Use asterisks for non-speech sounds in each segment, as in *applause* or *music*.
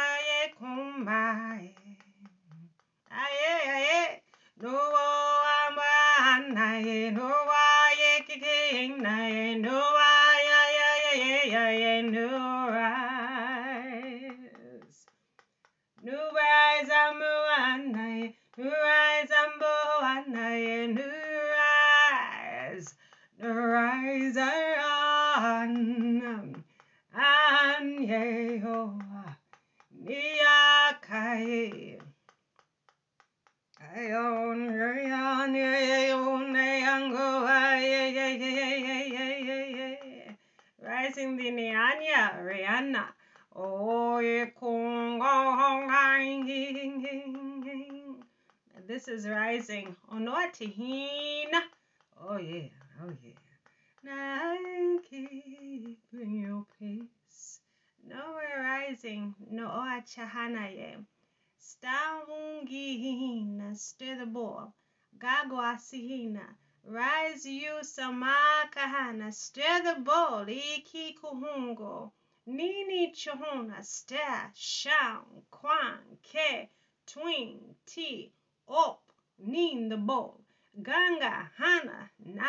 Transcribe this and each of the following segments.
Swasaye Kumbaye Aye. Aye No amanaye No aye kicking naye. No Rising the Nyanya Rihanna Oh ye This is rising Onoatihina Oh yeah, oh yeah. Nike, bring your peace. No we're rising, no achahanaye. Staungihina, stir the ball. Gagwasihina, rise you samakahana, stir the bowl. Iki kuhungo. Nini chuhuna, stir, shang, kwan, ke, twing, ti, op, nin the bowl. Ganga, hana, na,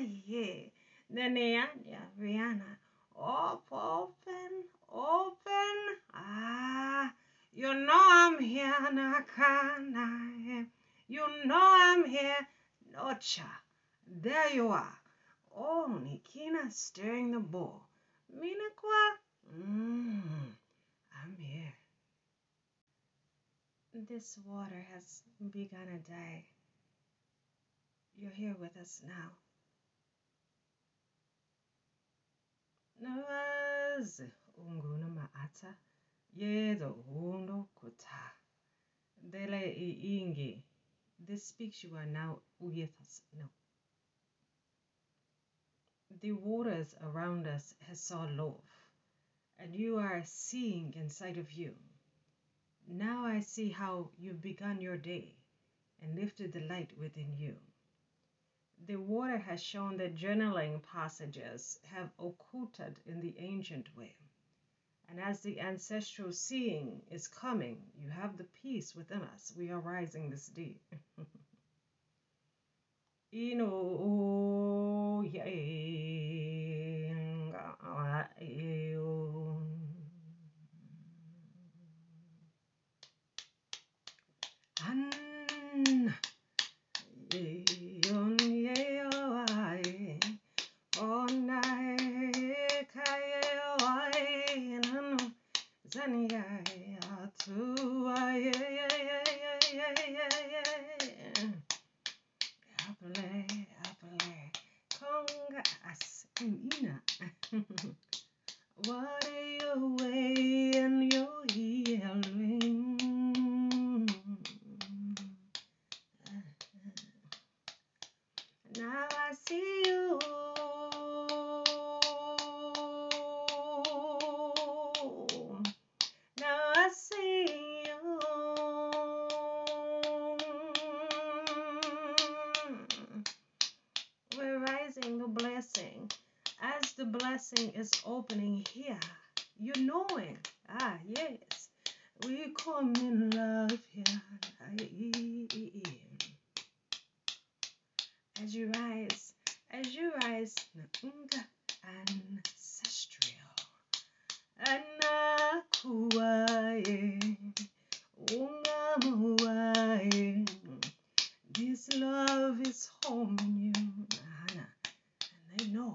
ye. Neneanya, Rihanna. Op, open, open. Ah, you know I'm here, Nakana. You know I'm here, Nocha. There you are. Oh, Nikina stirring the bowl. Minakwa. Mmm, I'm here. This water has begun a day. You're here with us now. Nawaz unguna maata yedo undo kuta dele i ingi. This speaks you are now us now. The waters around us has saw love, and you are seeing inside of you. Now I see how you've begun your day and lifted the light within you. The water has shown that journaling passages have occulted in the ancient way. And as the ancestral seeing is coming, you have the peace within us. We are rising this day. *laughs* Ino An yon yeo ai onai kae ai nanu zani ai atu ai apple apple konga as ina what are you weighing your healing Now I see you. Now I see you. We're rising the blessing. As the blessing is opening here, you know it. Ah, yes. We come in love here. As you rise, as you rise, Naunga ancestral. Anakuaye, ungamuaye. This love is home in you, Nana, and they know.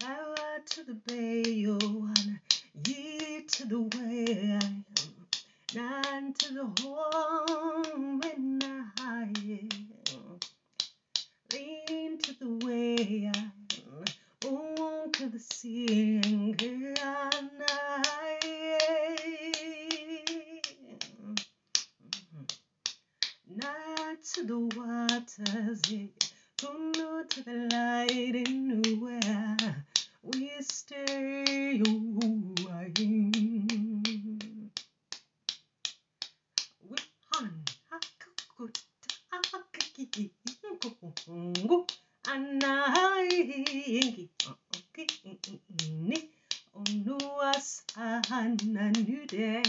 Bow out to the bay, oh, ye to the way I am. None to the home and I lean to the way I on to the sea and not to to the waters, yeah. Who knew to the light in nowhere we stay? Oh, I we han hakut akaki kongo anai ni onuas ananude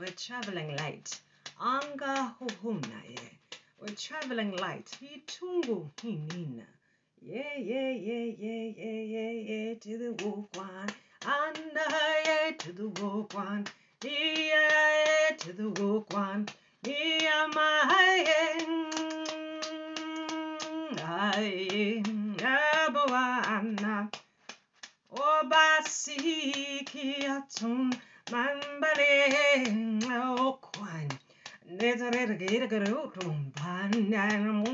We're traveling light. Anga hohuna ye. We're traveling light. Hitungu hinina. Yeah, yeah, yeah, yeah, yeah, yeah, yeah, to the wokwan. Anda yeah, to the wokwan. Yeah, to the wokwan. Yeah, my I abawana. Obasiki atun mambale okwan. Nezareta geta garutum pananum.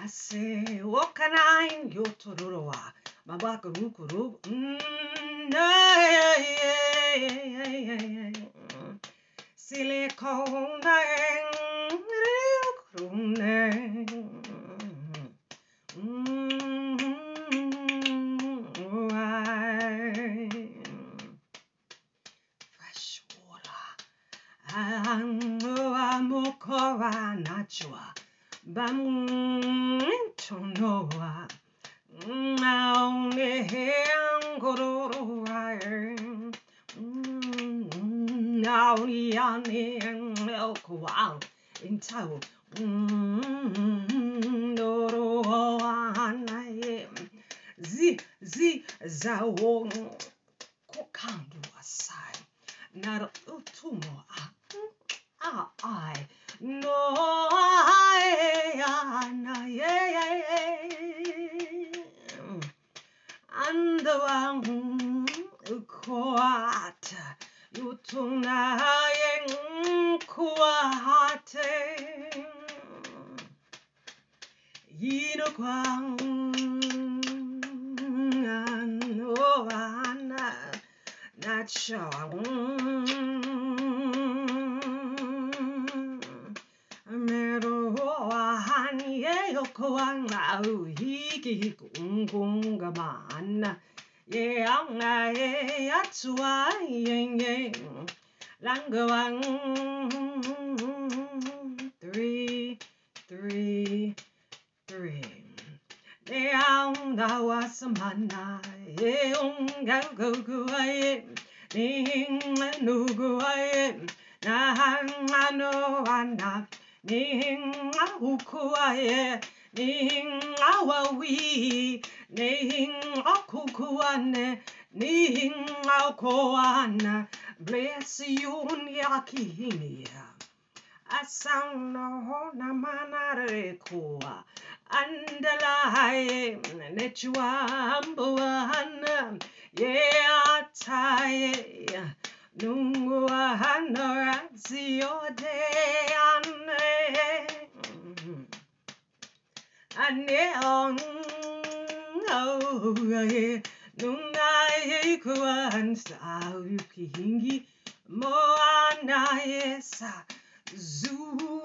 I say, what can I yo tororoa? Mabaka rukuru. Silicone. Fresh water. Amukora nachua. Bamuntonoa. Naonge angorora. Nauriane elkwal. Intau. Noroanaye. Zi, zi, zawo. Kokandu asai. Naro utumo a. Ah, I. No, I. Ana, yeah, yeah, yeah. And the one quiet. Down the wasamana, yeung go go go ning nugu aye, na no ana, ning ahuku aye, ning awawi, ning akuku ane, ning akoana, bless you yakihinia. Asano na manare kuwa andalaye nechuambuana ye ataye nunguana razio de ane ane on oh ye nungaye kuan sa yukihingi moana yesa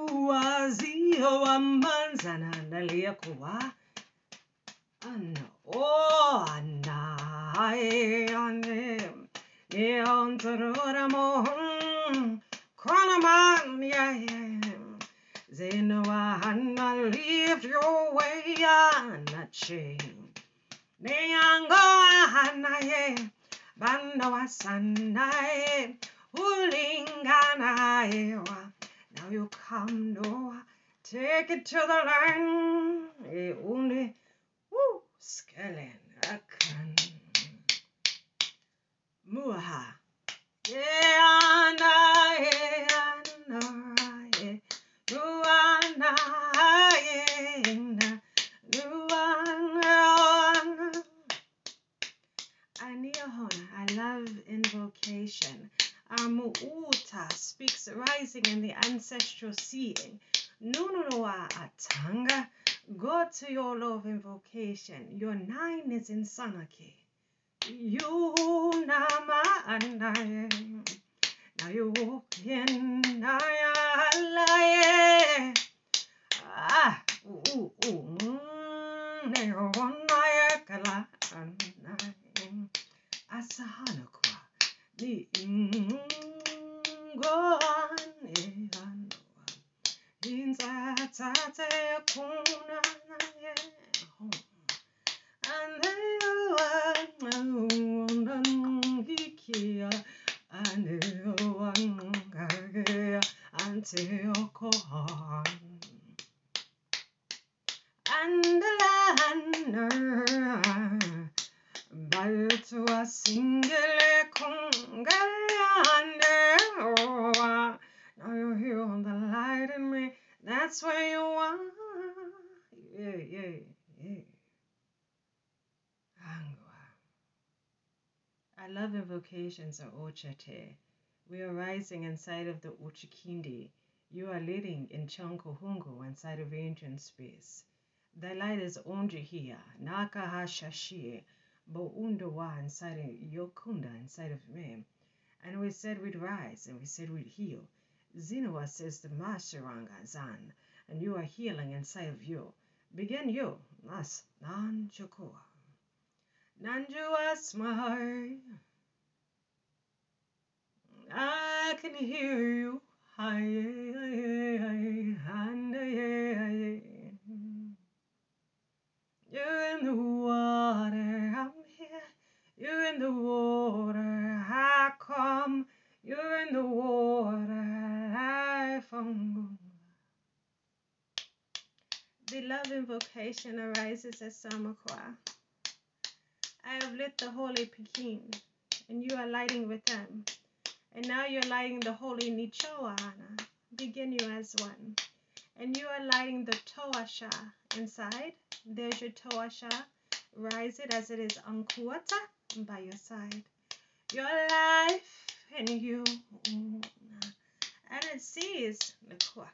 Zuazio amanzana nalia kuwa anae ane e ontorora mohon konaman ya Zenoa hana lift your way na chain Neango hana ye banda wasanae ulingana ewa now you come, Noah. Take it to the land. E only, woo, skellen, akan. Muha. Yeana, yeana, ye. Nuana, yeana. Nuana. Aniahona, I love invocation. Amuuta speaks rising in the ancestral seeing. Nunua atanga. Go to your love invocation. Your nine is in Sanake. You nama anaye. Now you walk in naya Ah, ooh, ooh, mm, neo naya kala anaye. Asahana kwa. Ni ngoan ehanoa. Inzatate kuna naye Anteokohan. And the land Baltua singele kungalande Now you're here on the light in me. That's where you are. Yeah, yeah, yeah. Angwa. I love invocations of Ochate. We are rising inside of the Uchikindi. You are leading in Chankohungu inside of ancient space. The light is only here. Nakaha Shashi. Boundawa inside of Yokunda inside of me. And we said we'd rise and we said we'd heal. Zinoa says the Masharanga Zan, and you are healing inside of you. Begin you. Nas Nan Chukua. Nanjua Smai. I can hear you. You're in the water, I'm here. You're in the water, I come. You're in the water, I found. The love invocation arises as Samakwa. I have lit the holy Pekin, and you are lighting with them. And now you're lighting the holy Nichoa, Hana. Begin you as one. And you are lighting the Toasha inside. There's your Toasha. Rise it as it is Ankuata by your side. Your life and you. And it sees the kwa.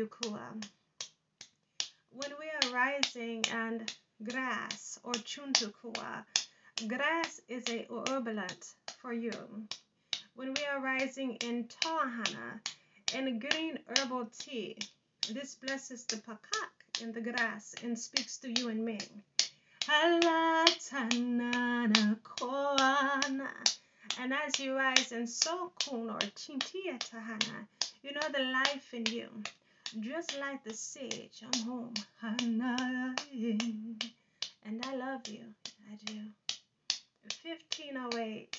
Yukua. Um, when we are rising and grass or chuntukua, grass is a herbalant for you. When we are rising in Tohana, and green herbal tea. This blesses the pakak in the grass and speaks to you and me. And as you rise in Sokun or Chintia Tahana, you know the life in you. Just like the sage, I'm home. *laughs* And I love you. I do. 1508,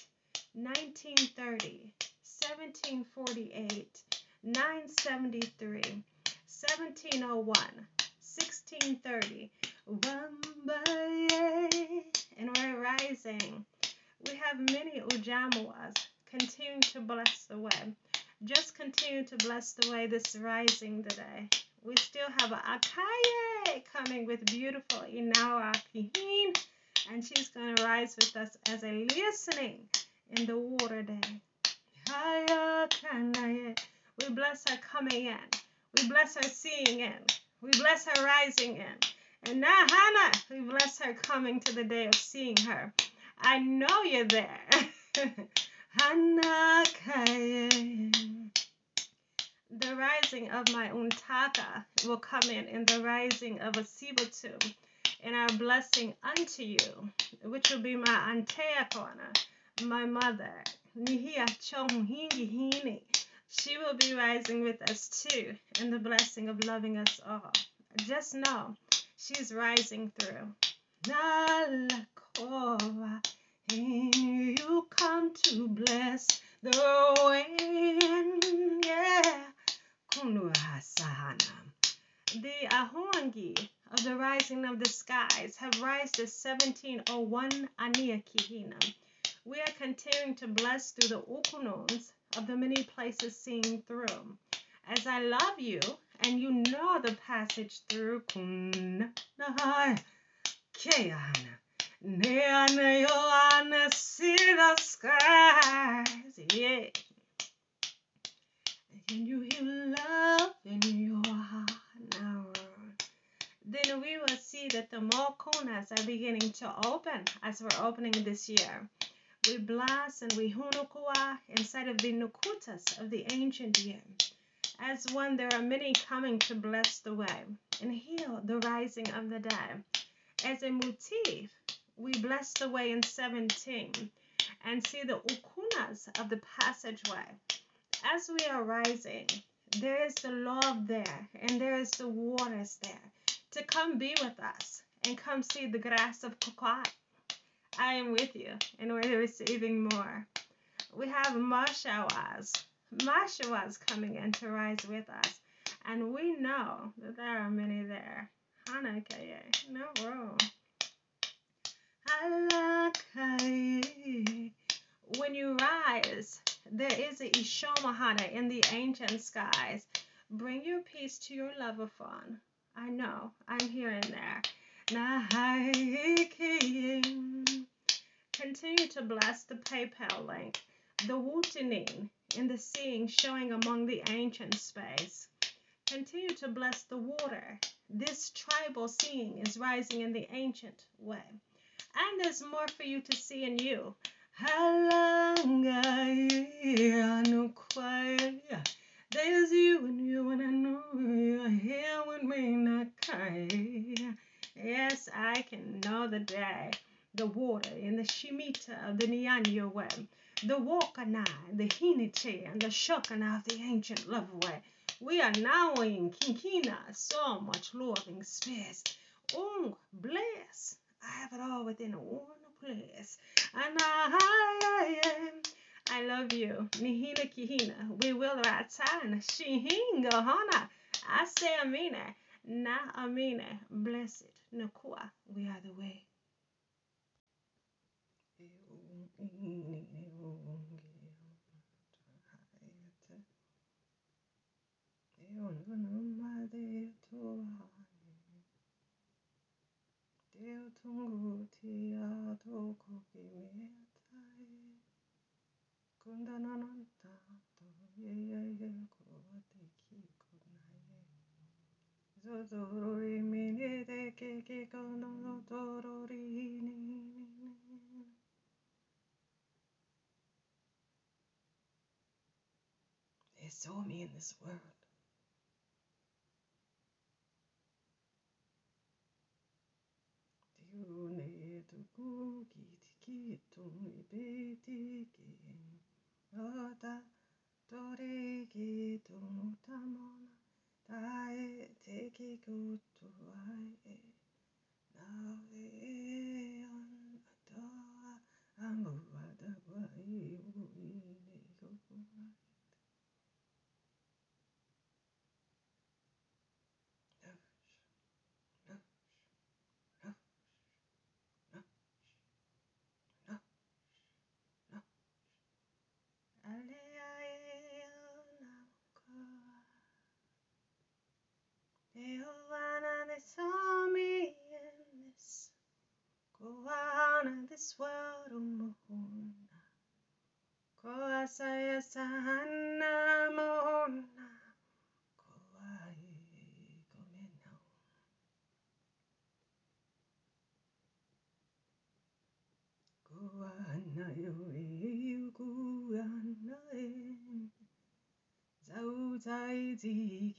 1930, 1748, 973, 1701, 1630, and we're rising. We have many Ujamuas. Continue to bless the way. Just continue to bless the way this rising today. We still have Akaye coming with beautiful Inawa Pihin, and she's going to rise with us as a listening in the water day. We bless her coming in. We bless her seeing in. We bless her rising in. And now, Hannah, we bless her coming to the day of seeing her. I know you're there. *laughs* Hannah The rising of my untaka will come in in the rising of a sibutu and our blessing unto you, which will be my antea kona, my mother. Nihia hini. She will be rising with us too in the blessing of loving us all. Just know she's rising through. Nalakova, you come to bless the way. Yeah. The Ahongi of the rising of the skies have risen to 1701 Ania Kihina. We are continuing to bless through the Ukunons of the many places seen through. As I love you, and you know the passage through Kunahai Keana. Neana see the skies. Yeah. Can you hear love in your heart now? Then we will see that the more konas are beginning to open as we're opening this year. We blast and we hunukua inside of the nukutas of the ancient year. As one, there are many coming to bless the way and heal the rising of the dead. As a motif, we bless the way in 17 and see the ukunas of the passageway. As we are rising, there is the love there and there is the waters there to come be with us and come see the grass of Kukwat I am with you and we're receiving more. We have Mashawaz. Mashawaz coming in to rise with us. And we know that there are many there. Hanakaye. No room. When you rise, there is a Ishomahana in the ancient skies. Bring your peace to your lover phone. I know, I'm here and there. Continue to bless the PayPal link, the Wootening in the seeing showing among the ancient space. Continue to bless the water. This tribal seeing is rising in the ancient way. And there's more for you to see in you. There's you and you, and I know you're here with me. Yes, I can know the day, the water in the Shemitah of the Nyanyo way, the Wakana, the Hiniche, and the Shokana of the ancient love way. We are now in Kinkina, so much loving space. Oh, bless. I have it all within one place. And I, I, I love you. Nihina Kihina. We will ratan. Shihinga Hana. I say Amina. Na Amina. Blessed. Nakua, we are the way. *laughs* They saw me in this world. ki ki tu i pe ti ki no ta to re ki tu mu ta te ki ku ai na ve e an a ta a الأسوار مهن وسيسهنا مهن زوجتي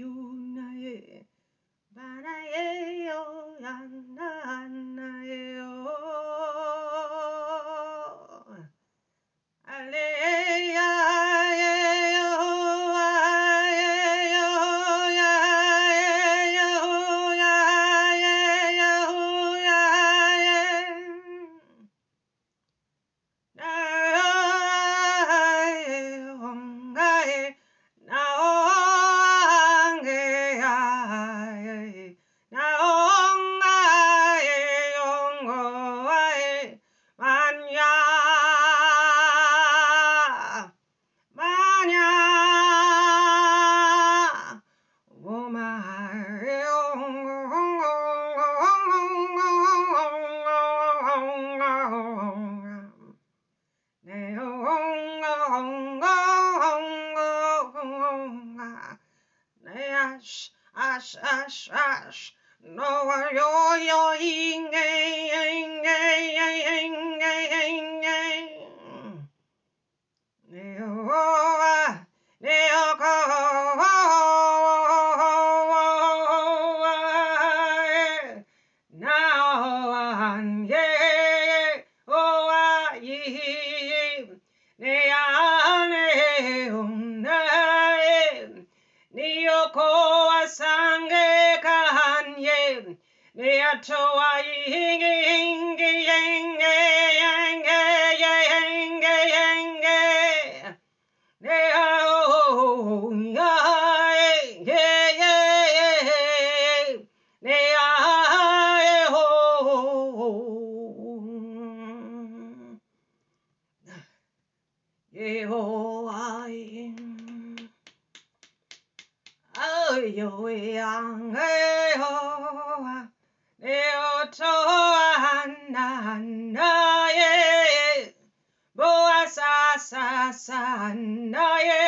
يوم نايم Hallelujah. Ash. No, yo, yo, ing, 에호아임 아요양 에호아 네오초한 나나의 보아사사사 나의